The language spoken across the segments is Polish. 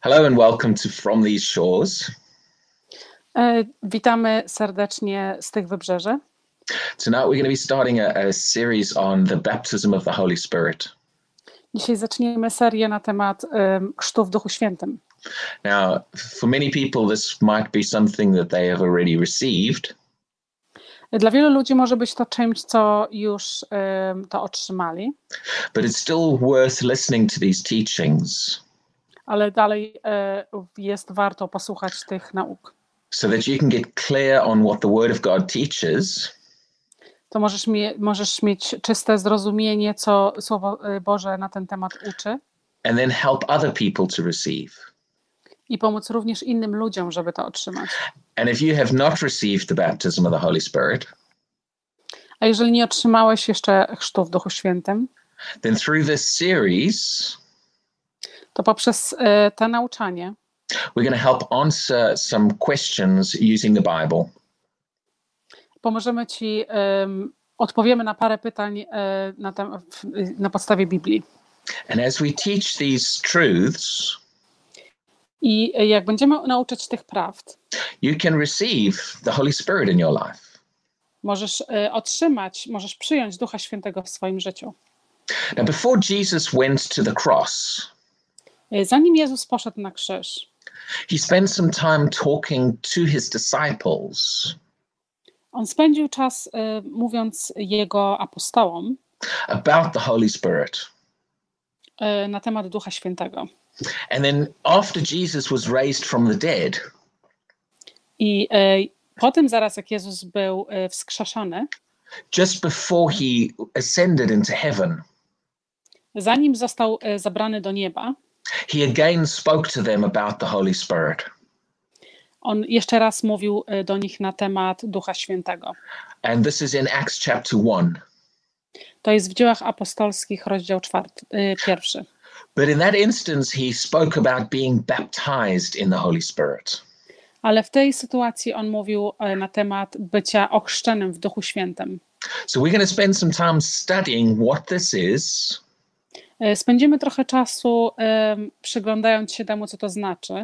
Hello and welcome to From These Shores. E, Witamy serdecznie z tych wybrzeży. Tonight we're going to be starting a, a series on the baptism of the Holy Spirit. Dzisiaj zaczniemy serię na temat um, chrztu w Duchu Świętym. Now, for many people, this might be something that they have already received, Dla wielu ludzi może być to czymś, co już um, to otrzymali, but it's still worth listening to these teachings ale dalej e, jest warto posłuchać tych nauk. so that you can get clear on what the Word of God teaches To możesz, mie- możesz mieć czyste zrozumienie, co Słowo e, Boże na ten temat uczy and then help other people to receive. i pomóc również innym ludziom, żeby to otrzymać. And if you have not received the baptism of the Holy Spirit, A jeżeli nie otrzymałeś jeszcze chrztu w Duchu Świętym, then through this series, to poprzez e, to nauczanie we're going to help answer some questions using the Bible. pomożemy Ci, em, odpowiemy na parę pytań e, na, w- na podstawie Biblii. And as we teach these truths, I jak będziemy nauczyć tych prawd, you can receive the Holy Spirit in your life. możesz e, otrzymać, możesz przyjąć Ducha Świętego w swoim życiu. Now, before Jesus went to the cross, Zanim Jezus poszedł na krzyż, he spent some time talking to his disciples on spędził czas e, mówiąc Jego apostołom about the Holy Spirit. e, na temat Ducha Świętego. And then, after Jesus was raised from the dead, I e, potem, zaraz jak Jezus był e, wskrzeszony, just before he ascended into heaven, zanim został e, zabrany do nieba, he again spoke to them about the Holy Spirit. on jeszcze raz mówił e, do nich na temat Ducha Świętego. And this is in Acts chapter 1. To jest w dziełach apostolskich, rozdział czwarty, y, pierwszy. But in that instance, he spoke about being baptized in the Holy Spirit. Ale w tej sytuacji on mówił e, na temat bycia ochrzczonym w Duchu Świętym. So we're going to spend some time studying what this is E, Spędzimy trochę czasu em, przyglądając się temu, co to znaczy.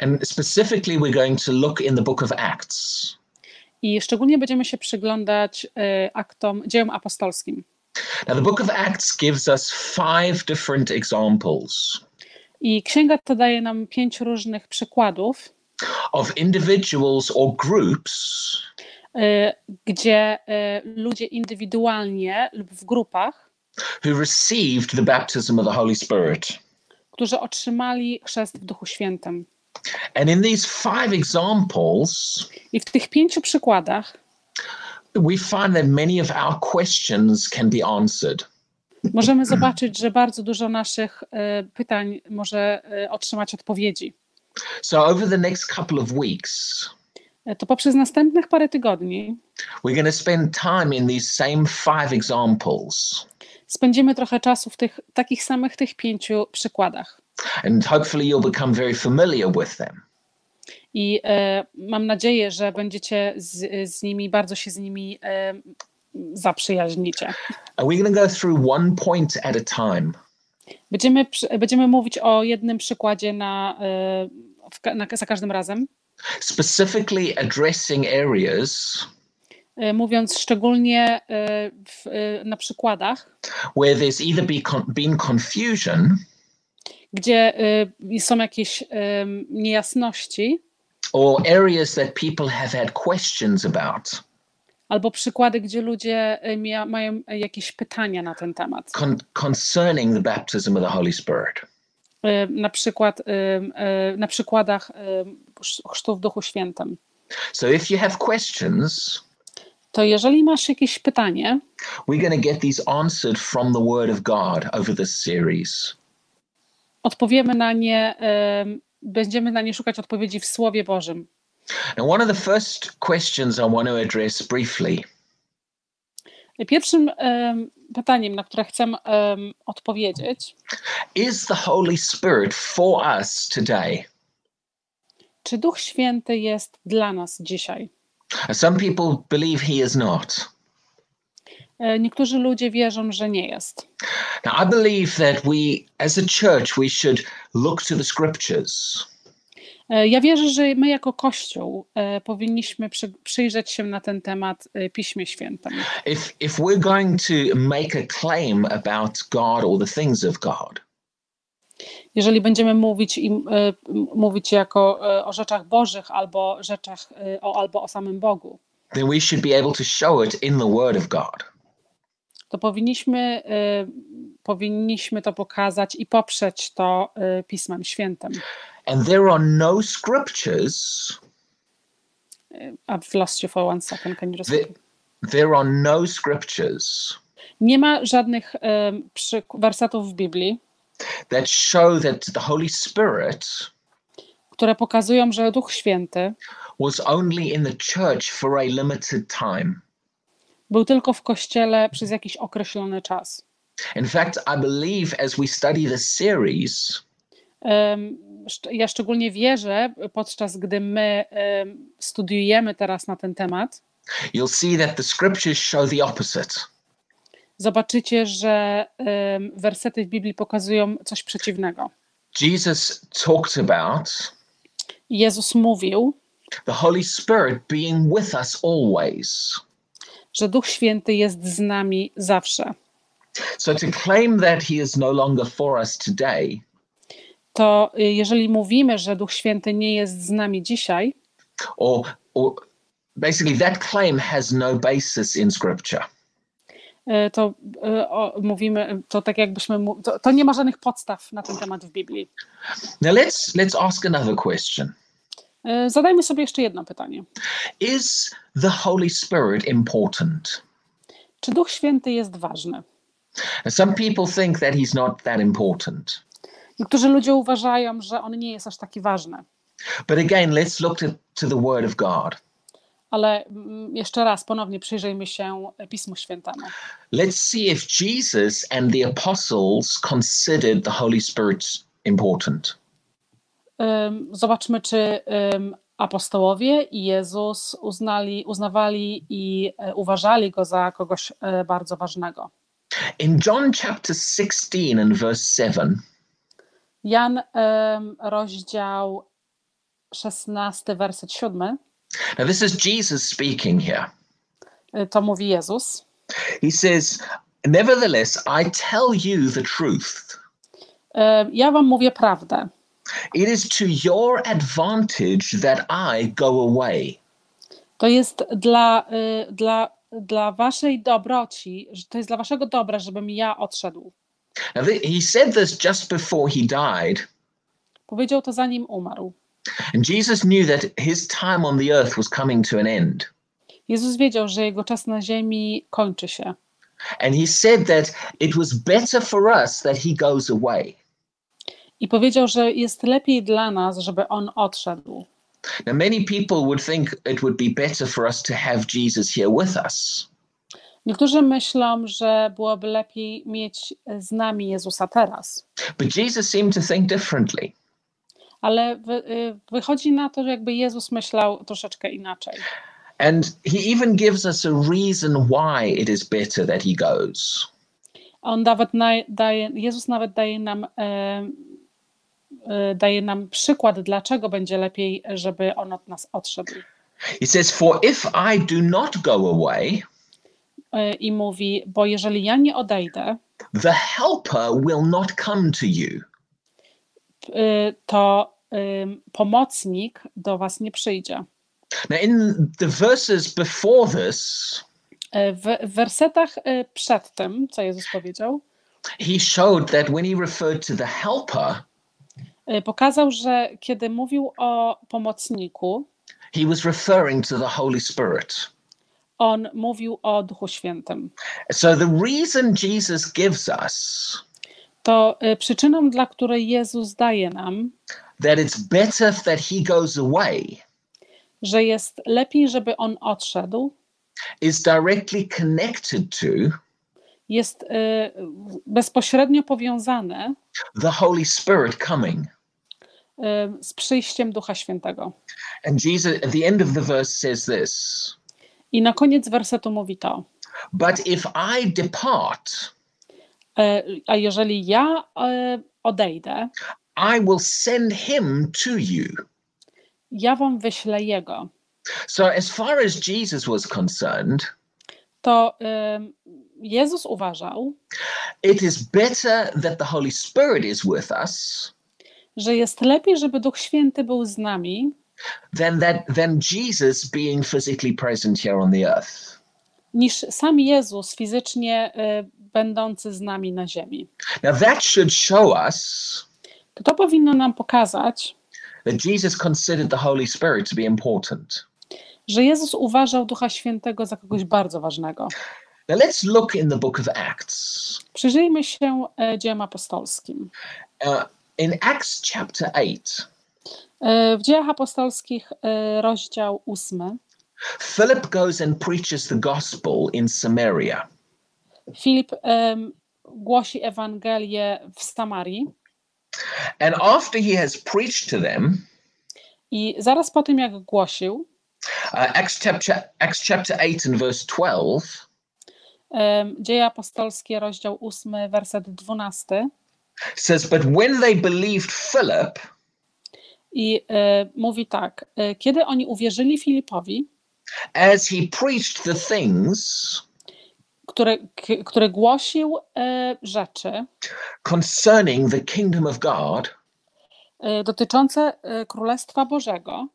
And specifically, we're going to look in the book of Acts. I szczególnie będziemy się przyglądać e, aktom, dziełom apostolskim. Now, the book of Acts gives us five different examples I księga ta daje nam pięć różnych przykładów, of individuals or groups e, gdzie e, ludzie indywidualnie lub w grupach, who received the baptism of the Holy Spirit. którzy otrzymali chrzest w Duchu Świętym. And in these five examples, I w tych pięciu przykładach we find that many of our questions can be answered. możemy zobaczyć, że bardzo dużo naszych e, pytań może e, otrzymać odpowiedzi. So, over the next couple of weeks, E, To poprzez następnych parę tygodni we're going to spend time in these same five examples. Spędzimy trochę czasu w tych takich samych tych pięciu przykładach. And hopefully, you'll become very familiar with them. I e, mam nadzieję, że będziecie z, z nimi, bardzo się z nimi e, zaprzyjaźnicie. Going to go through one point at a time. Będziemy, będziemy mówić o jednym przykładzie na, e, w, na, za każdym razem, specifically addressing areas mówiąc szczególnie e, w, e, na przykładach, where there's either been confusion gdzie są jakieś niejasności, or areas that people have had questions about albo przykłady, gdzie ludzie mia, mają jakieś pytania na ten temat. con- concerning the baptism of the Holy Spirit. Na przykład na przykładach chrztu w Duchu Świętym. So if you have questions, To jeżeli masz jakieś pytanie, we're going to get these answered from the Word of God over this series. odpowiemy na nie, będziemy na nie szukać odpowiedzi w Słowie Bożym. Now, one of the first questions I want to address briefly Pierwszym ym, pytaniem, na które chcę ym, odpowiedzieć, is the Holy Spirit for us today? czy Duch Święty jest dla nas dzisiaj? Some people believe he is not. E, Niektórzy ludzie wierzą, że nie jest. Now, I believe that we, as a church, we should look to the scriptures. E, Ja wierzę, że my jako Kościół e, powinniśmy przy, przyjrzeć się na ten temat Piśmie Świętym. If if we're going to make a claim about God or the things of God, Jeżeli będziemy mówić, i, e, mówić jako e, o rzeczach Bożych albo rzeczach e, o, albo o samym Bogu, then we should be able to show it in the Word of God. to powinniśmy, powinniśmy to pokazać i poprzeć to Pismem Świętym. And there are no scriptures, I've lost you for one second. Can you just the, there are no scriptures Nie ma żadnych przyk- wersetów w Biblii, that show that the Holy Spirit które pokazują, że Duch Święty was only in the church for a limited time. był tylko w kościele przez jakiś określony czas. In fact, I believe as we study this series, szcz- Ja szczególnie wierzę, podczas gdy my em, studiujemy teraz na ten temat, you'll see that the scriptures show the opposite. Zobaczycie, że wersety w Biblii pokazują coś przeciwnego. Jesus talked about Jezus mówił, the Holy Spirit being with us always. że Duch Święty jest z nami zawsze. So to claim that he is no longer for us today To y, jeżeli mówimy, że Duch Święty nie jest z nami dzisiaj, or or basically that claim has no basis in scripture. Y, to o, mówimy, to tak jakbyśmy, to, to nie ma żadnych podstaw na ten temat w Biblii. Now let's let's ask another question. Y, Zadajmy sobie jeszcze jedno pytanie. Is the Holy Spirit important? Czy Duch Święty jest ważny? Some people think that he's not that important. Niektórzy ludzie uważają, że on nie jest aż taki ważny. But again, let's look to, to the word of God. Ale mm, jeszcze raz, ponownie przyjrzyjmy się Pismu Świętemu. Let's see if Jesus and the apostles considered the Holy Spirit important. Zobaczmy, czy apostołowie i Jezus uznali, uznawali i e, uważali go za kogoś e, bardzo ważnego. In John chapter 16 and verse 7, Jan, rozdział 16, werset 7, now this is Jesus speaking here. y, to mówi Jezus. He says, Nevertheless, I tell you the truth. Ym, Ja wam mówię prawdę. It is to your advantage that I go away. To jest dla, y, dla, dla waszej dobroci, to jest dla waszego dobra, żebym ja odszedł. Now, he said this just before he died, Powiedział to zanim umarł. And Jesus knew that his time on the earth was coming to an end. Jezus wiedział, że jego czas na ziemi kończy się. And he said that it was better for us that he goes away. I powiedział, że jest lepiej dla nas, żeby on odszedł. Now, many people would think it would be better for us to have Jesus here with us. Niektórzy myślą, że byłoby lepiej mieć z nami Jezusa teraz. But Jesus seemed to think differently. Ale wy, y, wychodzi na to, że jakby Jezus myślał troszeczkę inaczej. And he even gives us a reason why it is better that he goes. On nawet na, daje, Jezus nawet daje nam, e, e, daje nam przykład, dlaczego będzie lepiej, żeby on od nas odszedł. He says, For if I do not go away, E, I mówi, bo jeżeli ja nie odejdę, the helper will not come to you. Y, to pomocnik do was nie przyjdzie. Now, in the verses before this, E, W, wersetach e, przed tym, co Jezus powiedział, he showed that when he referred to the helper, pokazał, że kiedy mówił o pomocniku, he was referring to the Holy Spirit. on mówił o Duchu Świętym. So the reason Jesus gives us To e, przyczyną, dla której Jezus daje nam, that it's better that he goes away że jest lepiej, żeby on odszedł, is directly connected to jest e, bezpośrednio powiązane the Holy Spirit coming. e, z przyjściem Ducha Świętego. And Jesus at the end of the verse says this I na koniec wersetu mówi to: But if I depart, A jeżeli ja e, odejdę, I will send him to you. ja wam wyślę jego. So, as far as Jesus was concerned, To em, Jezus uważał, it is better that the Holy Spirit is with us że jest lepiej, żeby Duch Święty był z nami, than that than Jesus being physically present here on the earth. niż sam Jezus fizycznie e, będący z nami na ziemi. Now that should show us To, to powinno nam pokazać, that Jesus considered the Holy Spirit to be important. że Jezus uważał Ducha Świętego za kogoś bardzo ważnego. Now let's look in the book of Acts. Przyjrzyjmy się e, dziełem apostolskim. Uh, in Acts chapter 8, E, W dziejach apostolskich e, rozdział ósmy. Philip goes and preaches the gospel in Samaria. Filip em, głosi Ewangelię w Samarii And after he has preached to them, i zaraz po tym, jak głosił, uh, Acts, chapter, Acts chapter 8 and verse 12, em, dzieje apostolskie, rozdział ósmy, werset dwunasty. says, But when they believed Philip, I e, mówi tak, e, kiedy oni uwierzyli Filipowi, as he preached the things który, k- który głosił e, rzeczy concerning the kingdom of God e, dotyczące e, Królestwa Bożego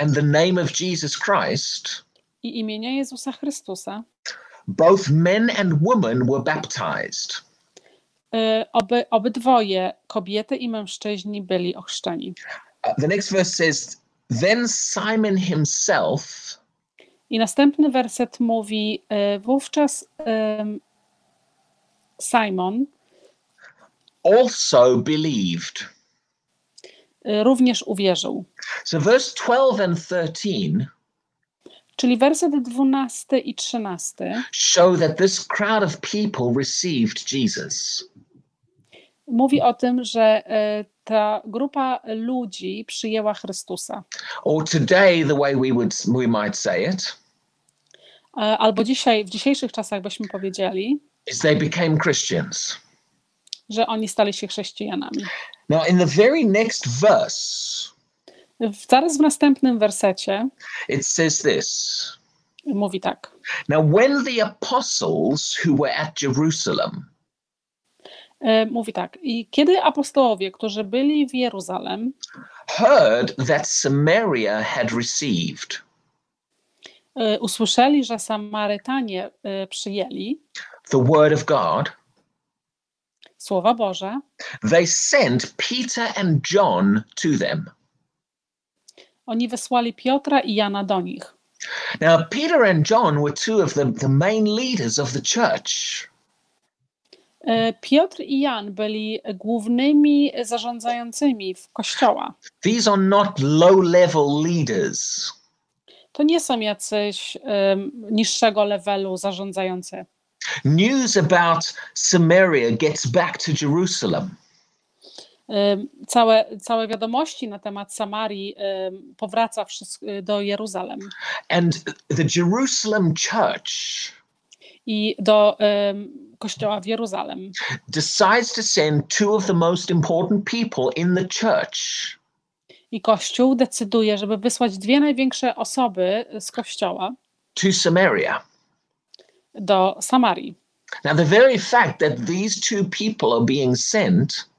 and the name of Jesus Christ, i imienia Jezusa Chrystusa, both men and women were baptized. e, oby, obydwoje, kobiety i mężczyźni, byli ochrzczeni. Uh, the next verse says, Then Simon himself I następny werset mówi: e, Wówczas em, Simon also believed. e, również uwierzył. So, verse 12 and 13 Czyli werset 12 i 13 show that this crowd of people received Jesus. mówi o tym, że e, ta grupa ludzi przyjęła Chrystusa. Or today, the way we would we might say it E, Albo dzisiaj, w dzisiejszych czasach byśmy powiedzieli, is they became Christians. że oni stali się chrześcijanami. Now, in the very next verse, W- Zaraz w następnym wersecie it says this. mówi tak. Now, when the apostles who were at Jerusalem E, Mówi tak. I kiedy apostołowie, którzy byli w Jeruzalem, heard that Samaria had received e, usłyszeli, że Samarytanie e, przyjęli the word of God, słowa Boże, they sent Peter and John to them. oni wysłali Piotra i Jana do nich. Now, Peter and John were two of the, the main leaders of the church. E, Piotr i Jan byli głównymi zarządzającymi w kościoła. These are not low level leaders. To nie są jacyś em, niższego levelu zarządzający. News about Samaria gets back to Jerusalem. Em, Całe, całe wiadomości na temat Samarii em, powraca wszystko do Jeruzalem And the Jerusalem church i do kościoła w Jeruzalem. decides to send two of the most important people in the church I kościół decyduje, żeby wysłać dwie największe osoby z kościoła to Samaria. do Samarii. Now, the very fact that these two people are being sent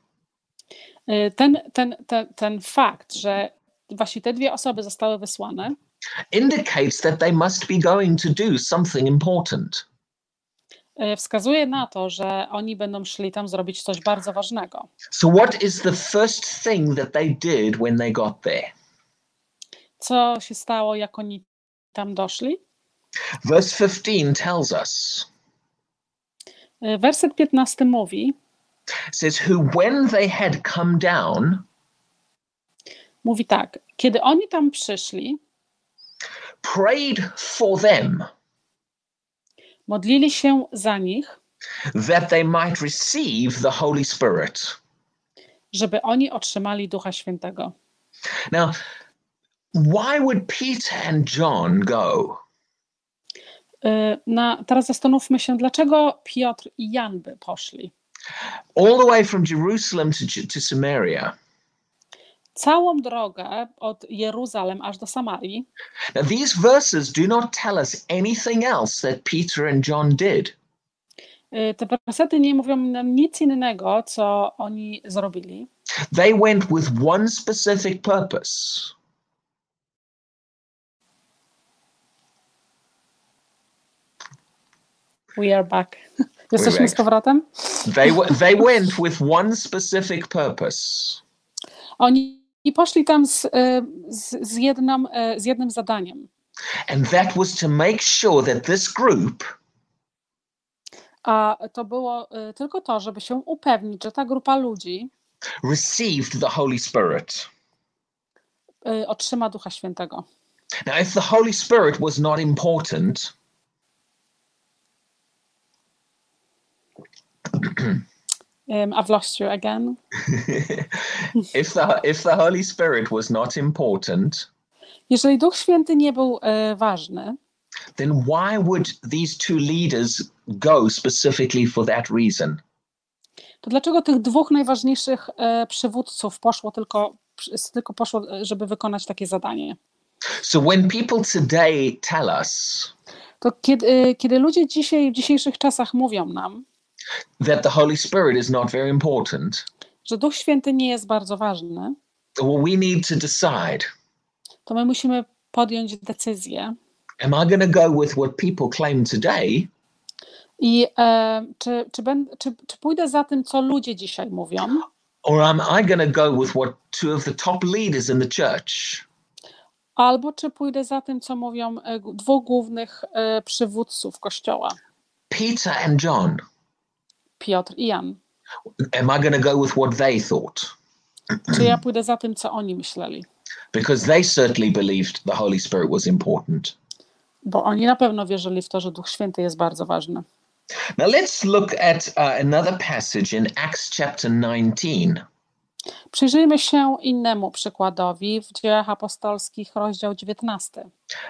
Y, Ten, ten, ten, ten fakt, że właśnie te dwie osoby zostały wysłane, indicates that they must be going to do something important. Y, wskazuje na to, że oni będą szli tam zrobić coś bardzo ważnego. So, what is the first thing that they did when they got there? Co się stało, jak oni tam doszli? Verse 15 tells us Y, Werset 15 mówi, says, Who, when they had come down, mówi tak, kiedy oni tam przyszli, prayed for them modlili się za nich, that they might receive the Holy Spirit. żeby oni otrzymali Ducha Świętego. Now, why would Peter and John go? Y, Na, teraz zastanówmy się, dlaczego Piotr i Jan by poszli. all the way from Jerusalem to, to Samaria. Całą drogę od Jeruzalem aż do Samarii. Now, these verses do not tell us anything else that Peter and John did. Y, Te wersety nie mówią nam nic innego, co oni zrobili. They went with one specific purpose We are back. Jesteśmy z powrotem? they, they went with one specific purpose. Oni poszli tam z, y, z, z, jedną, y, z jednym zadaniem. And that was to make sure that this group A to było y, tylko to, żeby się upewnić, że ta grupa ludzi received the Holy Spirit. otrzyma Ducha Świętego. Now, if the Holy Spirit was not important, Um, I've lost you again. if the if the Holy Spirit was not important, Jeżeli Duch Święty nie był y, ważny, then why would these two leaders go specifically for that reason? to dlaczego tych dwóch najważniejszych e, przywódców poszło tylko, tylko poszło, e, żeby wykonać takie zadanie? So when people today tell us To kiedy, e, kiedy ludzie dzisiaj, w dzisiejszych czasach mówią nam, that the Holy Spirit is not very important, że Duch Święty nie jest bardzo ważny, well, we need to decide: to my musimy podjąć decyzję. Am I going to go with what people claim today, i e, czy, czy, ben, czy, czy pójdę za tym, co ludzie dzisiaj mówią, or am I going to go with what two of the top leaders in the church? Albo czy pójdę za tym, co mówią e, dwóch głównych e, przywódców Kościoła, Peter and John? Piotr i Jan. Am I going to go with what they thought? Czy ja pójdę za tym, co oni myśleli? Because they certainly believed the Holy Spirit was important. Bo oni na pewno wierzyli w to, że Duch Święty jest bardzo ważny. Now let's look at uh, another passage in Acts chapter 19. Przyjrzyjmy się innemu przykładowi w Dziejach Apostolskich, rozdział 19.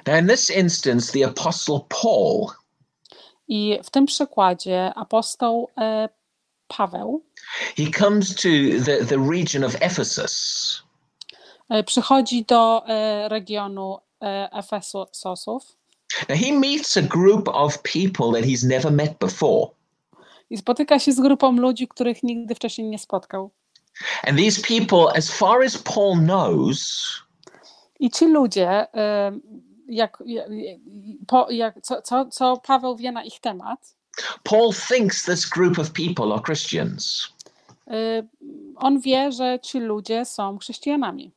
Now, in this instance, the Apostle Paul I w tym przykładzie apostoł e, Paweł he comes to the, the region of Ephesus, e, przychodzi do e, regionu Efesosów Now, he meets a group of people that he's never met before. i spotyka się z grupą ludzi, których nigdy wcześniej nie spotkał. And these people, as far as Paul knows, I ci ludzie, jak, po, jak, co, co, co Paweł wie na ich temat, Paul thinks this group of people are Christians. e, on wie, że ci ludzie są chrześcijanami.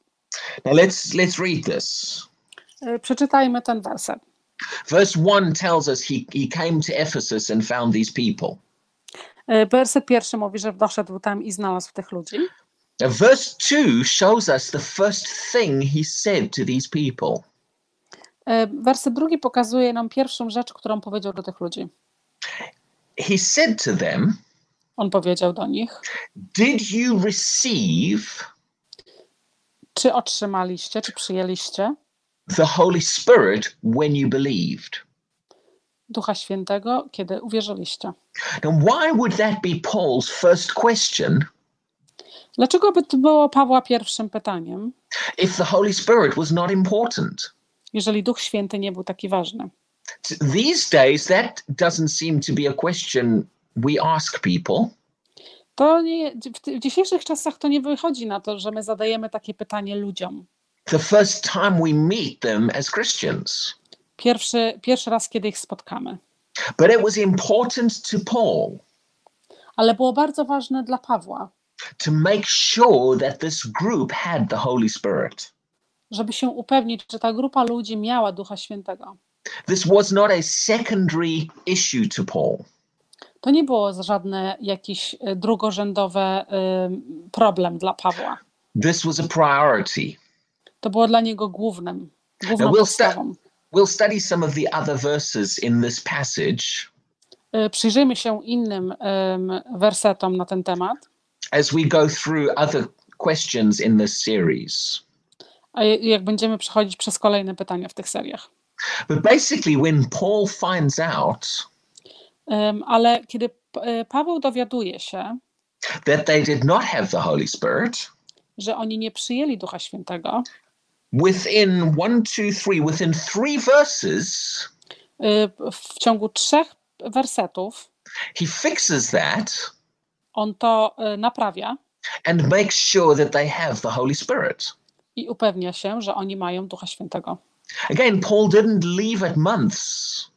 Now, let's, let's read this. E, Przeczytajmy ten werset. Verse 1 tells us he, he came to Ephesus and found these people. E, Werset pierwszy mówi, że doszedł tam i znalazł tych ludzi. Now, verse 2 shows us the first thing he said to these people. E, Werset drugi pokazuje nam pierwszą rzecz, którą powiedział do tych ludzi. He said to them, On powiedział do nich: Did you receive Czy otrzymaliście, czy przyjęliście the Holy Spirit when you believed? Ducha Świętego, kiedy uwierzyliście? Now, why would that be Paul's first question Dlaczego by to było Pawła pierwszym pytaniem, if the Holy Spirit was not important? Jeżeli Duch Święty nie był taki ważny? These days, that doesn't seem to be a question we ask people. To nie, w, w dzisiejszych czasach to nie wychodzi na to, że my zadajemy takie pytanie ludziom. The first time we meet them as Christians. Pierwszy, pierwszy raz, kiedy ich spotkamy. But it was important to Paul Ale było bardzo ważne dla Pawła, to make sure that this group had the Holy Spirit. Żeby się upewnić, że ta grupa ludzi miała Ducha Świętego. This was not a secondary issue to Paul. To nie było żadne jakiś y, drugorzędowe y, problem dla Pawła. This was a priority. To było dla niego głównym, główną Now we'll, sta- podstawą. we'll study some of the other verses in this passage Y, Przyjrzyjmy się innym ym, wersetom na ten temat, as we go through other questions in this series. A jak będziemy przechodzić przez kolejne pytania w tych seriach. But basically, when Paul finds out Ym, Ale kiedy y, Paweł dowiaduje się, that they did not have the Holy Spirit, że oni nie przyjęli Ducha Świętego, within one, two, three, within three verses, y, w ciągu trzech wersetów he fixes that on to y, naprawia and makes sure that they have the Holy Spirit. I upewnia się, że oni mają Ducha Świętego. Again, Paul didn't leave at months.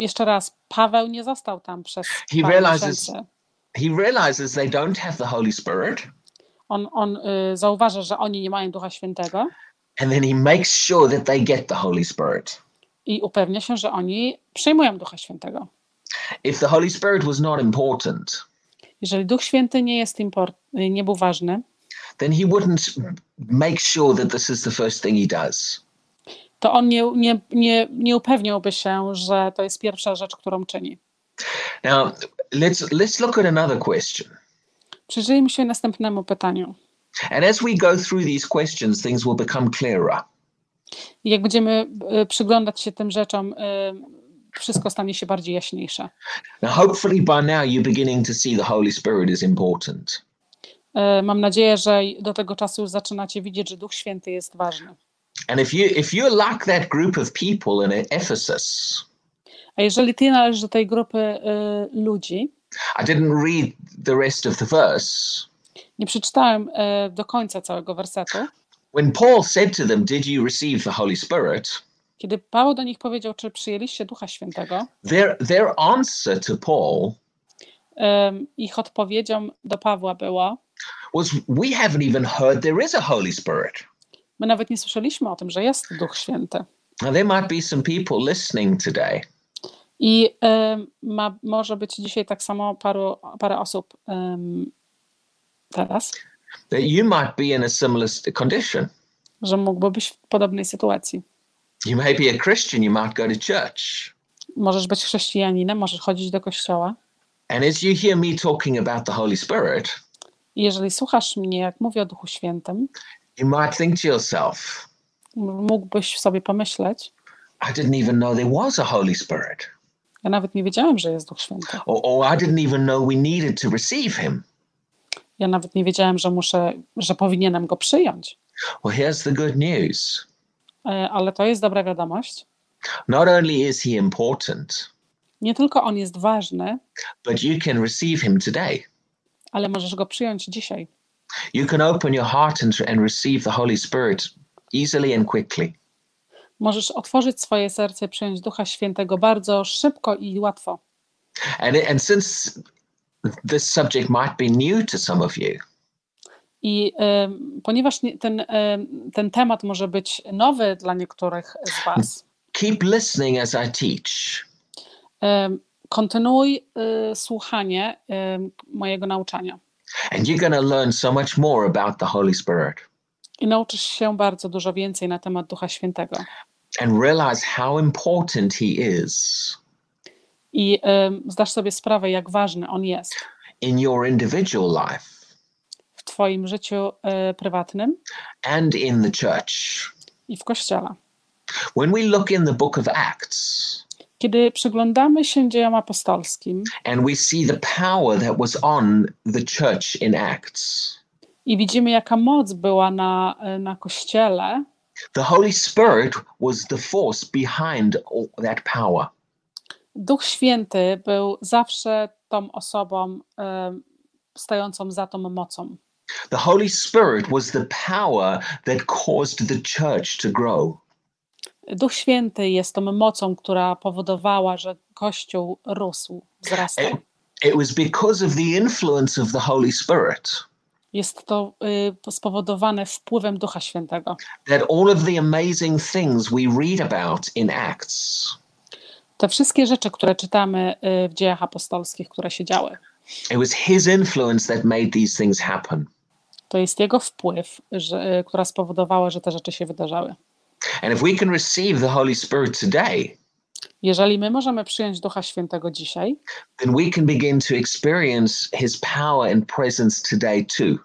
Jeszcze raz, Paweł nie został tam przez He parę realizes- miesięcy. He realizes they don't have the Holy Spirit, On, on y, zauważa, że oni nie mają Ducha Świętego and then he makes sure that they get the Holy Spirit. i upewnia się, że oni przyjmują Ducha Świętego. If the Holy Spirit was not important, Jeżeli Duch Święty nie jest import, nie był ważny, then he wouldn't make sure that this is the first thing he does. to on nie, nie, nie, nie upewniałby się, że to jest pierwsza rzecz, którą czyni. Now, let's let's look at another question. Przyjrzyjmy się następnemu pytaniu. And as we go through these questions, things will become clearer. I jak będziemy y, przyglądać się tym rzeczom, y, wszystko stanie się bardziej jaśniejsze. Now, hopefully, by now you're beginning to see the Holy Spirit is important. Y, Mam nadzieję, że do tego czasu już zaczynacie widzieć, że Duch Święty jest ważny. And if you if you're like that group of people in Ephesus, A jeżeli ty należysz do tej grupy y, ludzi, I didn't read the rest of the verse. nie przeczytałem y, do końca całego wersetu, When Paul said to them, "Did you receive the Holy Spirit?" kiedy Paweł do nich powiedział, czy przyjęliście Ducha Świętego, Their their answer to Paul y, ich odpowiedzią do Pawła było, was, "We haven't even heard there is a Holy Spirit." my nawet nie słyszeliśmy o tym, że jest Duch Święty. Now, there might be some people listening today I y, ma, może być dzisiaj tak samo paru, parę osób ym, teraz, that you might be in a similar condition. że mógłby być w podobnej sytuacji. You may be a Christian, you might go to church. Możesz być chrześcijaninem, możesz chodzić do kościoła. And as you hear me talking about the Holy Spirit, I jeżeli słuchasz mnie, jak mówię o Duchu Świętym, you might think to yourself, mógłbyś sobie pomyśleć, I didn't even know there was a Holy Spirit. ja nawet nie wiedziałem, że jest Duch Święty. Or, or I didn't even know we needed to receive him. Ja nawet nie wiedziałem, że muszę, że powinienem go przyjąć. Well, here's the good news. E, Ale to jest dobra wiadomość. Not only is he important, Nie tylko on jest ważny, but you can receive him today. Ale możesz go przyjąć dzisiaj. You can open your heart and, and receive the Holy Spirit easily and quickly. Możesz otworzyć swoje serce i przyjąć Ducha Świętego bardzo szybko i łatwo. And, and since this subject might be new to some of you, I em, ponieważ nie- ten, em, ten temat może być nowy dla niektórych z Was, keep listening as I teach. em, kontynuuj y, słuchanie em, mojego nauczania And you're going to learn so much more about the Holy Spirit i nauczysz się bardzo dużo więcej na temat Ducha Świętego. and realize how important He is I em, zdasz sobie sprawę, jak ważny on jest in your individual life w Twoim życiu e, prywatnym and in the church. i w kościele. When we look in the book of Acts Kiedy przyglądamy się dziejom apostolskim and we see the power that was on the church in Acts, i widzimy, jaka moc była na, e, na kościele, the Holy Spirit was the force behind all that power. Duch Święty był zawsze tą osobą em, stojącą za tą mocą. The Holy Spirit was the power that caused the church to grow. Duch Święty jest tą mocą, która powodowała, że Kościół rósł, wzrastał. It, it was because of the influence of the Holy Spirit Jest to y, spowodowane wpływem Ducha Świętego. that all of the amazing things we read about in Acts, Te wszystkie rzeczy, które czytamy y, w dziejach apostolskich, które się działy, it was His influence that made these things happen. to jest Jego wpływ, że, y, która spowodowała, że te rzeczy się wydarzały. And if we can receive the Holy Spirit today, Jeżeli my możemy przyjąć Ducha Świętego dzisiaj, then we can begin to experience His power and presence today too.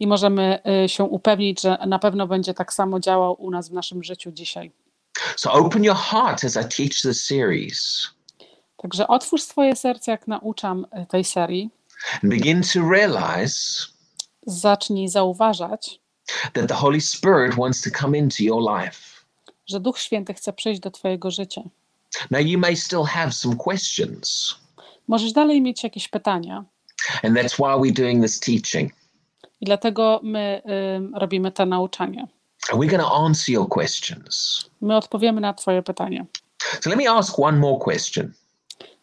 i możemy y, się upewnić, że na pewno będzie tak samo działał u nas w naszym życiu dzisiaj. So open your heart as I teach this series Także otwórz swoje serce, jak nauczam y, tej serii, and begin to realize zacznij zauważać, that the Holy Spirit wants to come into your life. że Duch Święty chce przyjść do Twojego życia. Now, you may still have some questions, Możesz dalej mieć jakieś pytania, and that's why we're doing this teaching. i dlatego my ym, robimy to nauczanie. And we're going to answer your questions. My odpowiemy na Twoje pytanie. So, let me ask one more question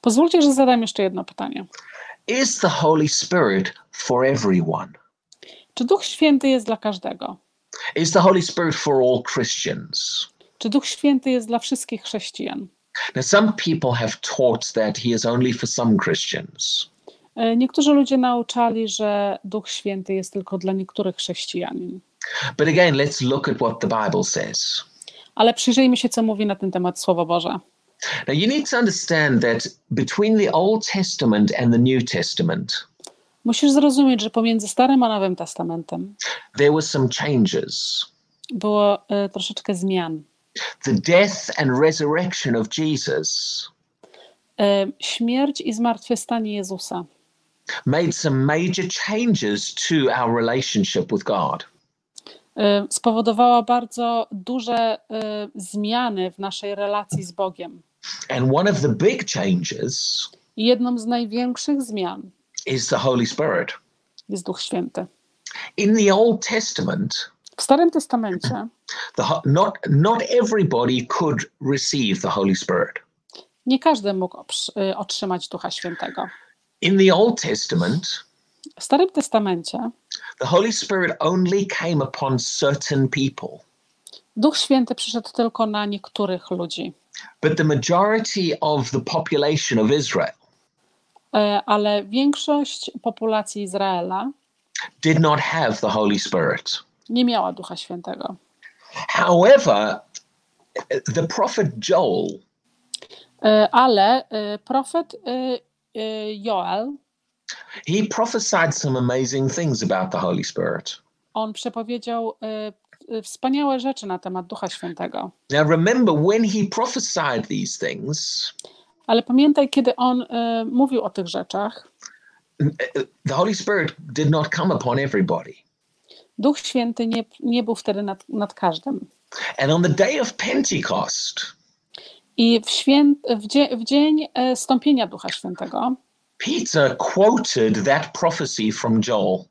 Pozwólcie, że zadam jeszcze jedno pytanie. Is the Holy Spirit for everyone? Czy Duch Święty jest dla każdego? Is the Holy Spirit for all Christians? Czy Duch Święty jest dla wszystkich chrześcijan? Now, some people have taught that he is only for some Christians. E, Niektórzy ludzie nauczali, że Duch Święty jest tylko dla niektórych chrześcijanin. But again, let's look at what the Bible says. Ale przyjrzyjmy się, co mówi na ten temat Słowo Boże. Now, you need to understand that between the Old Testament and the New Testament, Musisz zrozumieć, że pomiędzy Starym a Nowym Testamentem there were some changes. było e, troszeczkę zmian. The death and resurrection of Jesus E, Śmierć i zmartwychwstanie Jezusa made some major changes to our relationship with God. e, spowodowała bardzo duże zmiany w naszej relacji z Bogiem. And one of the big changes I jedną z największych zmian is the Holy Spirit. jest Duch Święty. In the Old Testament, W Starym Testamencie the, not, not everybody could receive the Holy Spirit. nie każdy mógł e, otrzymać Ducha Świętego. In the Old Testament, W Starym Testamencie the Holy Spirit only came upon certain people, Duch Święty przyszedł tylko na niektórych ludzi, but the majority of the population of Israel ale większość populacji Izraela did not have the Holy Spirit. nie miała Ducha Świętego. However, the prophet Joel E, Ale e, profet e, e, Joel, he prophesied some amazing things about the Holy Spirit. on przepowiedział e, e, wspaniałe rzeczy na temat Ducha Świętego. Now, remember, when he prophesied these things, Ale pamiętaj, kiedy on e, mówił o tych rzeczach, the Holy Spirit did not come upon everybody. Duch Święty nie, nie był wtedy nad, nad każdym. And on the day of Pentecost, I w, święt, w, dzie, w dzień e, stąpienia Ducha Świętego Peter quoted that prophecy from Joel.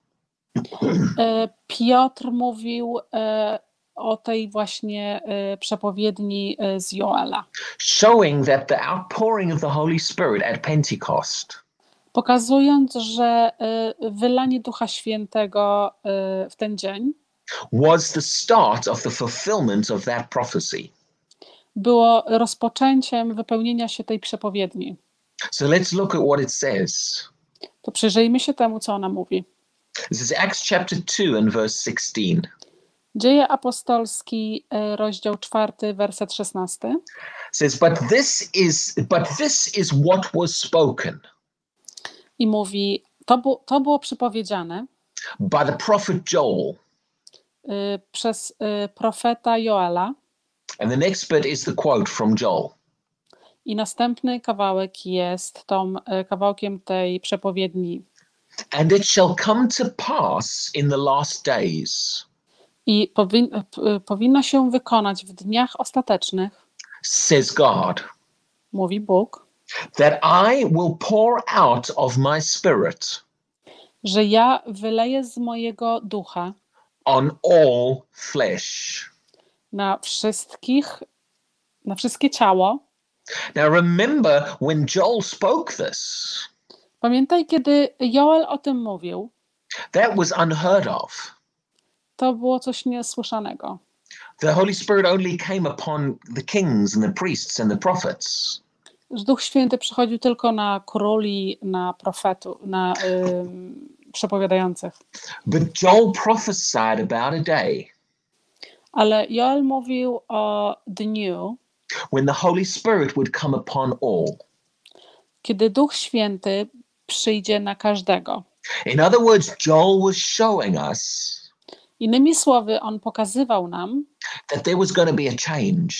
e, Piotr mówił e, o tej właśnie e, przepowiedni e, z Joela, showing that the outpouring of the Holy Spirit at Pentecost pokazując, że e, wylanie Ducha Świętego w ten dzień was the start of the fulfillment of that prophecy. było rozpoczęciem wypełnienia się tej przepowiedni. So let's look at what it says. To przyjrzyjmy się temu, co ona mówi. This is Acts chapter 2 and verse 16. Dzieje apostolski, e, rozdział 4, werset 16. It says, But this is but this is what was spoken I mówi, to, bu, to było przypowiedziane by the prophet Joel. y, przez y, profeta Joela. And the next bit is the quote from Joel. I następny kawałek jest tą kawałkiem tej przepowiedni. And it shall come to pass in the last days, I powin, p- powinno się wykonać w dniach ostatecznych, says God, mówi Bóg, that I will pour out of my spirit że ja wyleję z mojego ducha on all flesh. na wszystkich, na wszystkie ciało. Now remember when Joel spoke this, Pamiętaj, kiedy Joel o tym mówił, that was unheard of. To było coś niesłyszanego. The Holy Spirit only came upon the kings and the priests and the prophets. Duch Święty przychodził tylko na króli, na profetu, na ym, przepowiadających. But Joel prophesied about a day Ale Joel mówił o dniu, when the Holy Spirit would come upon all. kiedy Duch Święty przyjdzie na każdego. In other words, Joel was showing us Innymi słowy, on pokazywał nam, that there was going to be a change.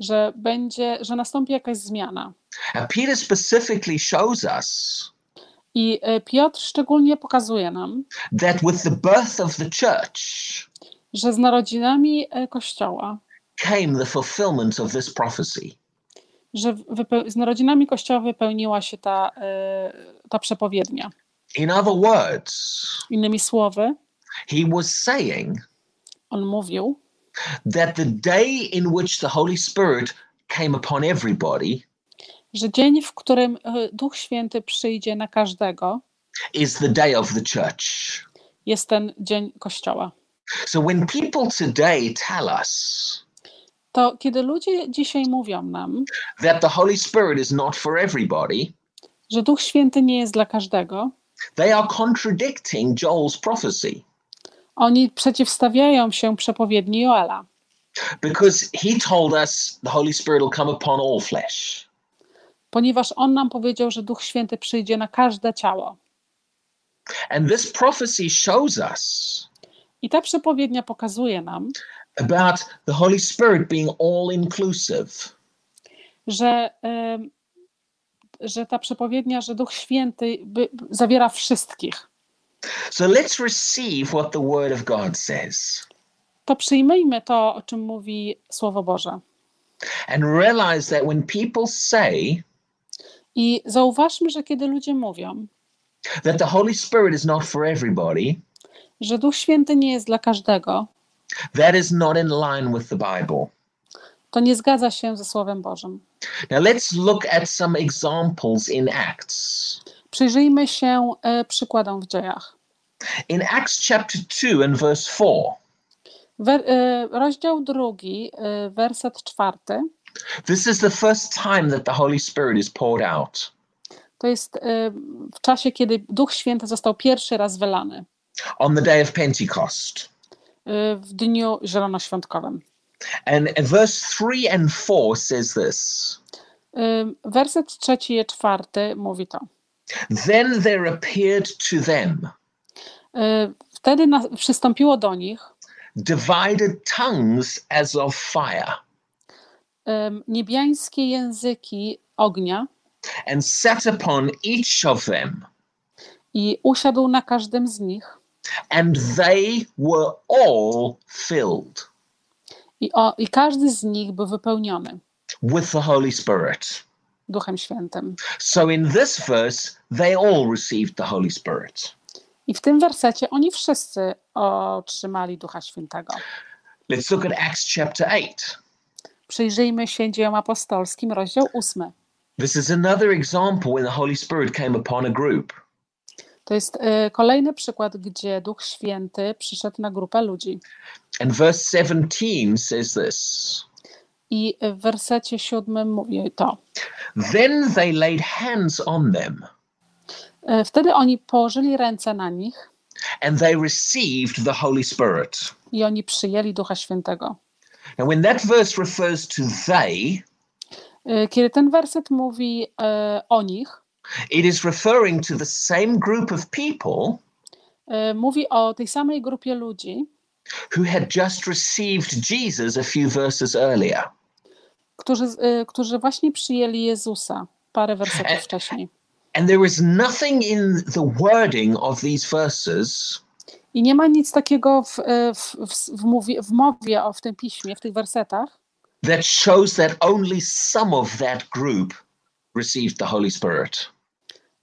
że będzie, że nastąpi jakaś zmiana. And Peter specifically shows us I e, Piotr szczególnie pokazuje nam, that with the birth of the church że z narodzinami e, Kościoła, came the fulfillment of this prophecy. że z narodzinami Kościoła wypełniła się ta, e, ta przepowiednia. In other words, Innymi słowy, he was saying on mówił, that the day in which the Holy Spirit came upon everybody że dzień, w którym e, Duch Święty przyjdzie na każdego, is the day of the church. jest ten dzień Kościoła. So when people today tell us To kiedy ludzie dzisiaj mówią nam, that the Holy Spirit is not for everybody, że Duch Święty nie jest dla każdego, they are contradicting Joel's prophecy oni przeciwstawiają się przepowiedni Joela, because he told us the Holy Spirit will come upon all flesh. ponieważ on nam powiedział, że Duch Święty przyjdzie na każde ciało. And this prophecy shows us I ta przepowiednia pokazuje nam, about the Holy Spirit being all inclusive. że, em, że ta przepowiednia, że Duch Święty by, zawiera wszystkich. So let's receive what the Word of God says To przyjmijmy to, o czym mówi Słowo Boże. and realize that when people say I zauważmy, że kiedy ludzie mówią, that the Holy Spirit is not for everybody, że Duch Święty nie jest dla każdego, that is not in line with the Bible. to nie zgadza się ze Słowem Bożym. Now let's look at some examples in Acts. Przyjrzyjmy się e, przykładom w dziejach. In Acts chapter 2 and verse 4, Wer, e, rozdział drugi, e, werset czwarty, this is the first time that the Holy Spirit is poured out. to jest w czasie, kiedy Duch Święty został pierwszy raz wylany, on the day of Pentecost. w dniu zielonoświątkowym. And verse 3 and 4 says this Werset trzeci i czwarty mówi to. Then there appeared to them E, Wtedy na, przystąpiło do nich divided tongues as of fire, em, niebiańskie języki ognia and sat upon each of them, i usiadł na każdym z nich and they were all filled i, o, i każdy z nich był wypełniony with the Holy Spirit. Duchem Świętym. So in this verse, they all received the Holy Spirit. I w tym wersecie oni wszyscy otrzymali Ducha Świętego. Let's look at Acts chapter 8. Przyjrzyjmy się dziełom apostolskim, rozdział 8. This is another example when the Holy Spirit came upon a group. To jest y, kolejny przykład, gdzie Duch Święty przyszedł na grupę ludzi. And verse 17 says this I w wersecie siódmym mówi to. Then they laid hands on them, Y, Wtedy oni położyli ręce na nich and they received the Holy Spirit. i oni przyjęli Ducha Świętego. Now, when that verse refers to they, Y, Kiedy ten werset mówi y, o nich, it is referring to the same group of people y, mówi o tej samej grupie ludzi, who had just received Jesus a few verses earlier. Którzy, y, którzy właśnie przyjęli Jezusa parę wersetów E- wcześniej. And there nothing in the wording of these verses I nie ma nic takiego w, y, w, w, w, mówie, w mowie o w tym piśmie, w tych wersetach, that shows that only some of that group received the Holy Spirit.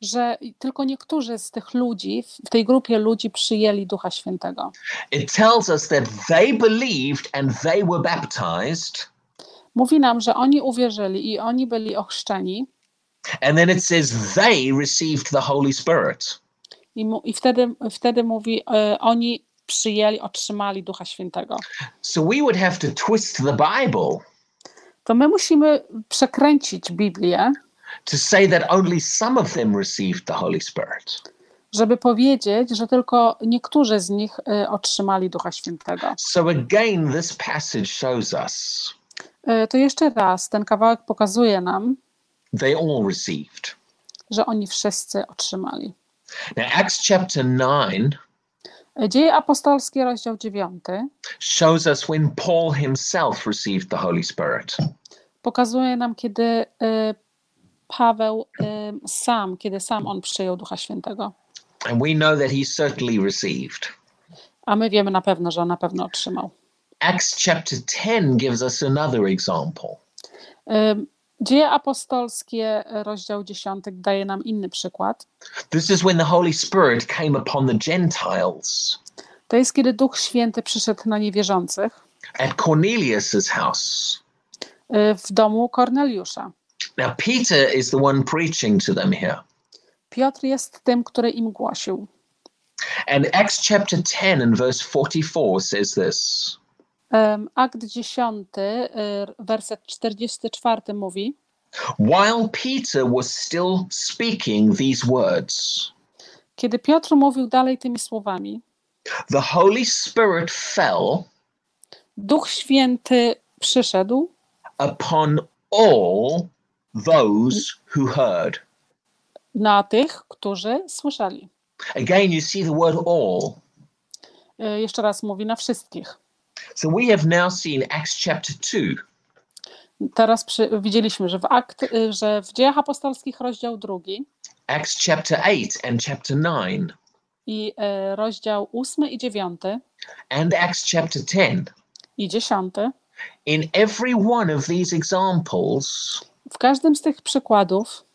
że tylko niektórzy z tych ludzi, w tej grupie ludzi przyjęli Ducha Świętego. It tells us that they believed and they were baptized. Mówi nam, że oni uwierzyli i oni byli ochrzczeni And then it says they received the Holy Spirit. i, mu, i wtedy, wtedy mówi, e, oni przyjęli, otrzymali Ducha Świętego. So we would have to twist the Bible To my musimy przekręcić Biblię, to say that only some of them received the Holy Spirit. żeby powiedzieć, że tylko niektórzy z nich e, otrzymali Ducha Świętego. So again, this passage shows us To jeszcze raz ten kawałek pokazuje nam, they all received. że oni wszyscy otrzymali. Now, Acts chapter 9 E, Dzieje apostolskie, rozdział 9, shows us when Paul himself received the Holy Spirit. pokazuje nam, kiedy e, Paweł ym, sam, kiedy sam on przyjął Ducha Świętego. And we know that he certainly received. A my wiemy na pewno, że on na pewno otrzymał. Acts chapter 10 gives us another example. Dzieje apostolskie, rozdział 10, daje nam inny przykład. This is when the Holy Spirit came upon the Gentiles To jest, kiedy Duch Święty przyszedł na niewierzących at Cornelius's house. y, w domu Korneliusza. Now, Peter is the one preaching to them here. Piotr jest tym, który im głosił. And Acts chapter 10 and verse 44 says this Akt 10, y, werset 44 mówi: While Peter was still speaking these words, Kiedy Piotr mówił dalej tymi słowami, the Holy Spirit fell Duch Święty przyszedł upon all those who heard. na tych, którzy słyszeli. Again, you see the word all. Y, Jeszcze raz mówi na wszystkich. So we have now seen Acts chapter 2, Teraz przy, widzieliśmy, że w, akt, y, że w dziejach apostolskich rozdział drugi Acts chapter 8 and chapter 9, i y, rozdział ósmy i dziewiąty and Acts chapter 10. i dziesiąty. In every one of these examples, W każdym z tych przykładów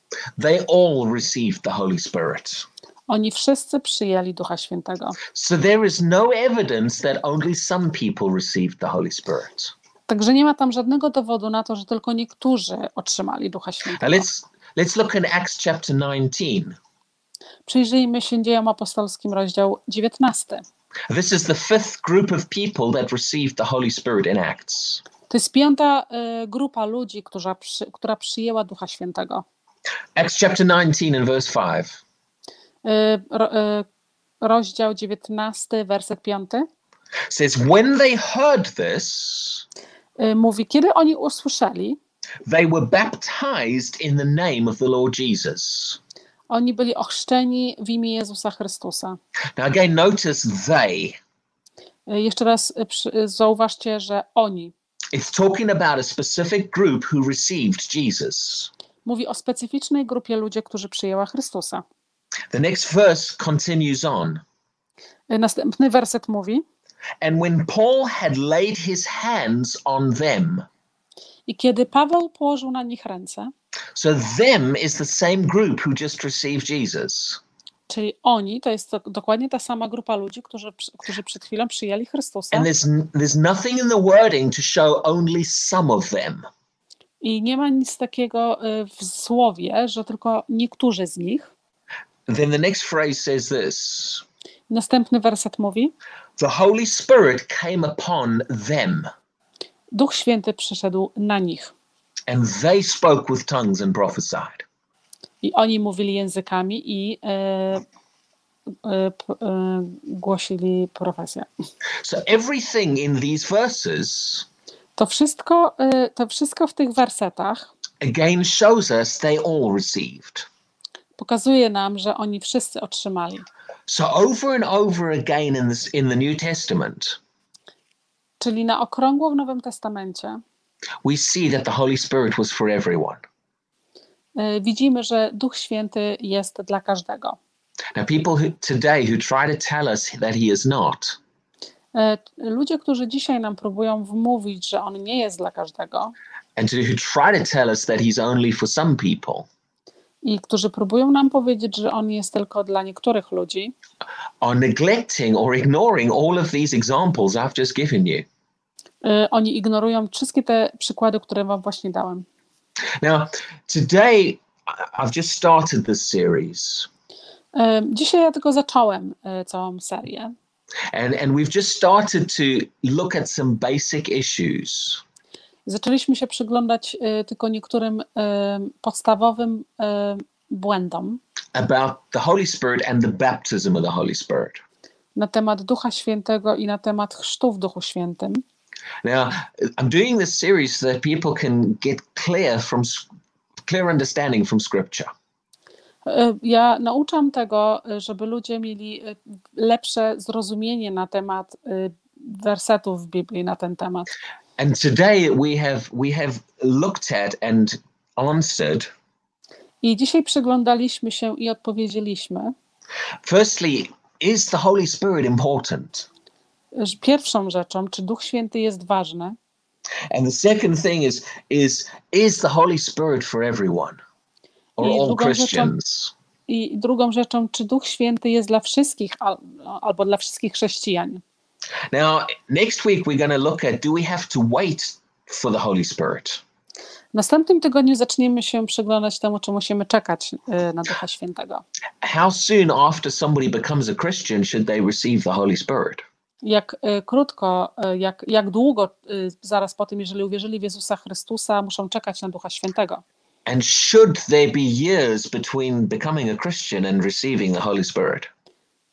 they all received the Holy Spirit. Oni wszyscy przyjęli Ducha Świętego. So there is no evidence that only some people received the Holy Spirit. Także nie ma tam żadnego dowodu na to, że tylko niektórzy otrzymali Ducha Świętego. let's let's look in Acts chapter 19. Przyjrzyjmy się dziejom apostolskim, rozdział 19. This is the fifth group of people that received the Holy Spirit in Acts. To jest piąta y, grupa ludzi, która, przy, która przyjęła Ducha Świętego. Acts chapter 19 and verse 5. Y, y, rozdział 19, werset 5. says, When they heard this, Y, mówi, kiedy oni usłyszeli, they were baptized in the name of the Lord Jesus. oni byli ochrzczeni w imię Jezusa Chrystusa. Now, again, notice they. Jeszcze raz zauważcie, że oni. It's talking about a specific group who received Jesus. Mówi o specyficznej grupie ludzi, którzy przyjęła Chrystusa. The next verse continues on. Y, Następny werset mówi, And when Paul had laid his hands on them, i kiedy Paweł położył na nich ręce, so them is the same group who just received Jesus. czyli oni, to jest to, dokładnie ta sama grupa ludzi, którzy, którzy przed chwilą przyjęli Chrystusa. And there's, there's nothing in the wording to show only some of them. I nie ma nic takiego y, w słowie, że tylko niektórzy z nich. Then the next phrase says this Następny werset mówi: The Holy Spirit came upon them. Duch Święty przyszedł na nich and they spoke with tongues and prophesied. i oni mówili językami i e, e, e, głosili profesję. So everything in these verses To wszystko, e, to wszystko w tych wersetach again shows us they all received. Pokazuje nam, że oni wszyscy otrzymali. So over and over again in this in the New Testament, Czyli na okrągło w Nowym Testamencie we see that the Holy Spirit was for everyone. e, widzimy, że Duch Święty jest dla każdego. Now people who today who try to tell us that he is not, E, Ludzie, którzy dzisiaj nam próbują wmówić, że on nie jest dla każdego and who try to tell us that he's only for some people, i którzy próbują nam powiedzieć, że on jest tylko dla niektórych ludzi, are neglecting or ignoring all of these examples I've just given you. e, oni ignorują wszystkie te przykłady, które wam właśnie dałem. Now, today I- I've just started this series. E, Dzisiaj ja tylko zacząłem e, całą serię. And, and we've just started to look at some basic issues. Zaczęliśmy się przyglądać e, tylko niektórym e, podstawowym e, błędom about the Holy Spirit and the baptism of the Holy Spirit. na temat Ducha Świętego i na temat chrztu w Duchu Świętym. Now, I'm doing this series so that people can get clear from clear understanding from Scripture. Ja nauczam tego, żeby ludzie mieli lepsze zrozumienie na temat wersetów w Biblii na ten temat. And today we have we have looked at and answered I dzisiaj przyglądaliśmy się i odpowiedzieliśmy. Firstly, is the Holy Spirit important? Pierwszą rzeczą, czy Duch Święty jest ważny? And the second thing is is is the Holy Spirit for everyone or I all drugą rzeczą- Christians? I drugą rzeczą, czy Duch Święty jest dla wszystkich al- albo dla wszystkich chrześcijan? Now, next week we're going to look at do we have to wait for the Holy Spirit? W następnym tygodniu zaczniemy się przyglądać temu, czy musimy czekać y, na Ducha Świętego. How soon after somebody becomes a Christian should they receive the Holy Spirit? Jak y, krótko, y, jak, jak długo zaraz po tym, jeżeli uwierzyli w Jezusa Chrystusa, muszą czekać na Ducha Świętego? And should there be years between becoming a Christian and receiving the Holy Spirit?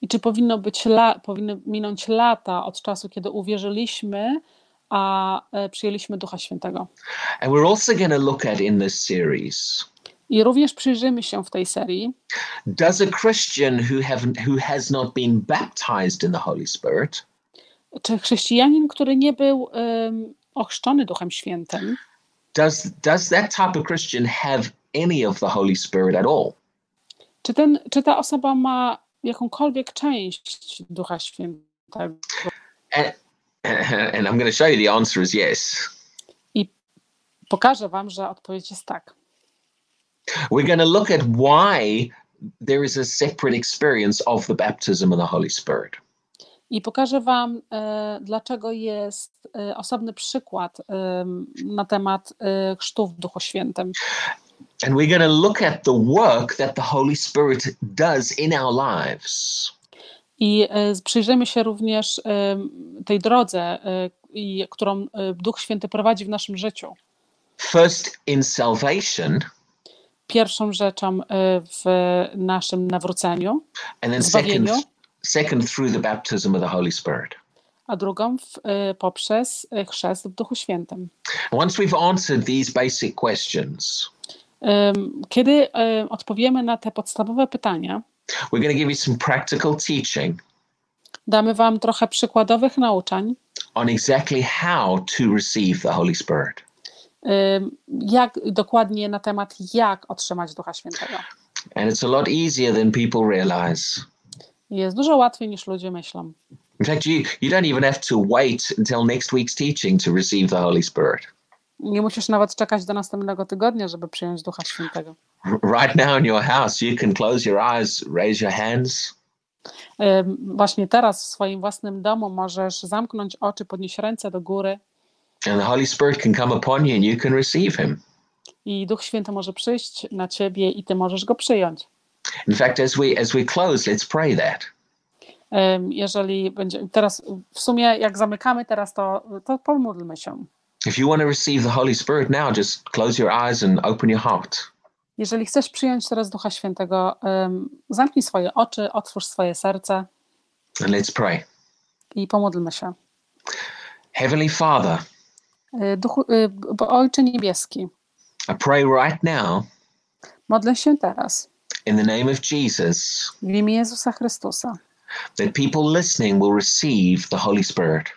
I czy powinno być la, powinny minąć lata od czasu, kiedy uwierzyliśmy, a e, przyjęliśmy Ducha Świętego? And we're also going to look at in this series I również przyjrzymy się w tej serii, does a Christian who have who has not been baptized in the Holy Spirit czy chrześcijanin, który nie był um, ochrzczony Duchem Świętym, does does that type of Christian have any of the Holy Spirit at all? czy, ten, czy ta osoba ma jakąkolwiek część Ducha Świętego? And, and I'm going to show you the answer is yes. Pokażę Wam, że odpowiedź jest tak. We're going to look at why there is a separate experience of the baptism of the Holy Spirit. I pokażę Wam, e, dlaczego jest e, osobny przykład em, na temat e, chrztu w Duchu Świętym. And we're going to look at the work that the Holy Spirit does in our lives. I e, przyjrzymy się również em, tej drodze, e, którą e, Duch Święty prowadzi w naszym życiu. First in salvation, Pierwszą rzeczą e, w naszym nawróceniu, and then second, Zbawieniu. second through the baptism of the Holy Spirit. a drugą w, e, poprzez e, chrzest w Duchu Świętym. Once we've answered these basic questions, Kiedy odpowiemy na te podstawowe pytania, we're going to give you some practical teaching damy Wam trochę przykładowych nauczań, on exactly how to receive the Holy Spirit. jak dokładnie na temat, jak otrzymać Ducha Świętego. And it's a lot easier than people realize. Jest dużo łatwiej niż ludzie myślą. In fact, you, you don't even have to wait until next week's teaching to receive the Holy Spirit. Nie musisz nawet czekać do następnego tygodnia, żeby przyjąć Ducha Świętego. Right now in your house, you can close your eyes, raise your hands, Właśnie teraz w swoim własnym domu możesz zamknąć oczy, podnieść ręce do góry and the Holy Spirit can come upon you and you can receive Him. i Duch Święty może przyjść na ciebie i ty możesz go przyjąć. In fact, as we as we close, let's pray that. Jeżeli będzie, teraz w sumie jak zamykamy teraz, to, to pomódlmy się. If you want to receive the Holy Spirit now, just close your eyes and open your heart. Jeżeli chcesz przyjąć teraz Ducha Świętego, em, zamknij swoje oczy, otwórz swoje serce And let's pray. i pomódlmy się. Heavenly Father, Y, Duchu, bo Ojcze Niebieski, I pray right now modlę się teraz in the name of Jesus w imię Jezusa Chrystusa, that people listening will receive the Holy Spirit.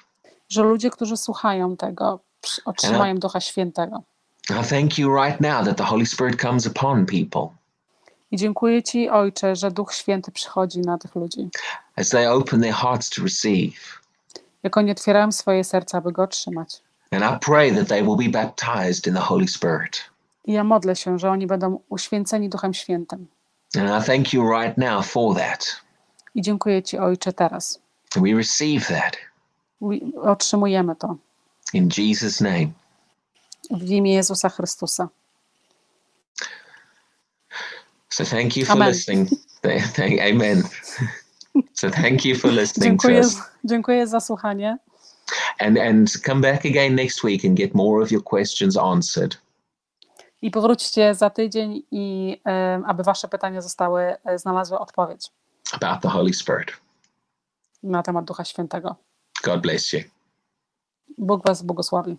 że ludzie, którzy słuchają tego, otrzymają Ducha Świętego. I thank you right now that the Holy Spirit comes upon people I dziękuję Ci, Ojcze, że Duch Święty przychodzi na tych ludzi. as they open their hearts to receive. Jak oni otwierają swoje serca, aby go otrzymać. And I pray that they will be baptized in the Holy Spirit. I ja modlę się, że oni będą uświęceni Duchem Świętym. And I thank you right now for that. I dziękuję Ci, Ojcze, teraz. We receive that I Otrzymujemy to in Jesus' name. w imię Jezusa Chrystusa. So thank you for Amen. listening. Amen. so thank you for listening to Dziękuję, us. dziękuję za słuchanie. And and come back again next week and get more of your questions answered. I powróćcie za tydzień, i e, aby Wasze pytania zostały, e, znalazły odpowiedź about the Holy Spirit. na temat Ducha Świętego. God bless you. Bóg Was błogosławi.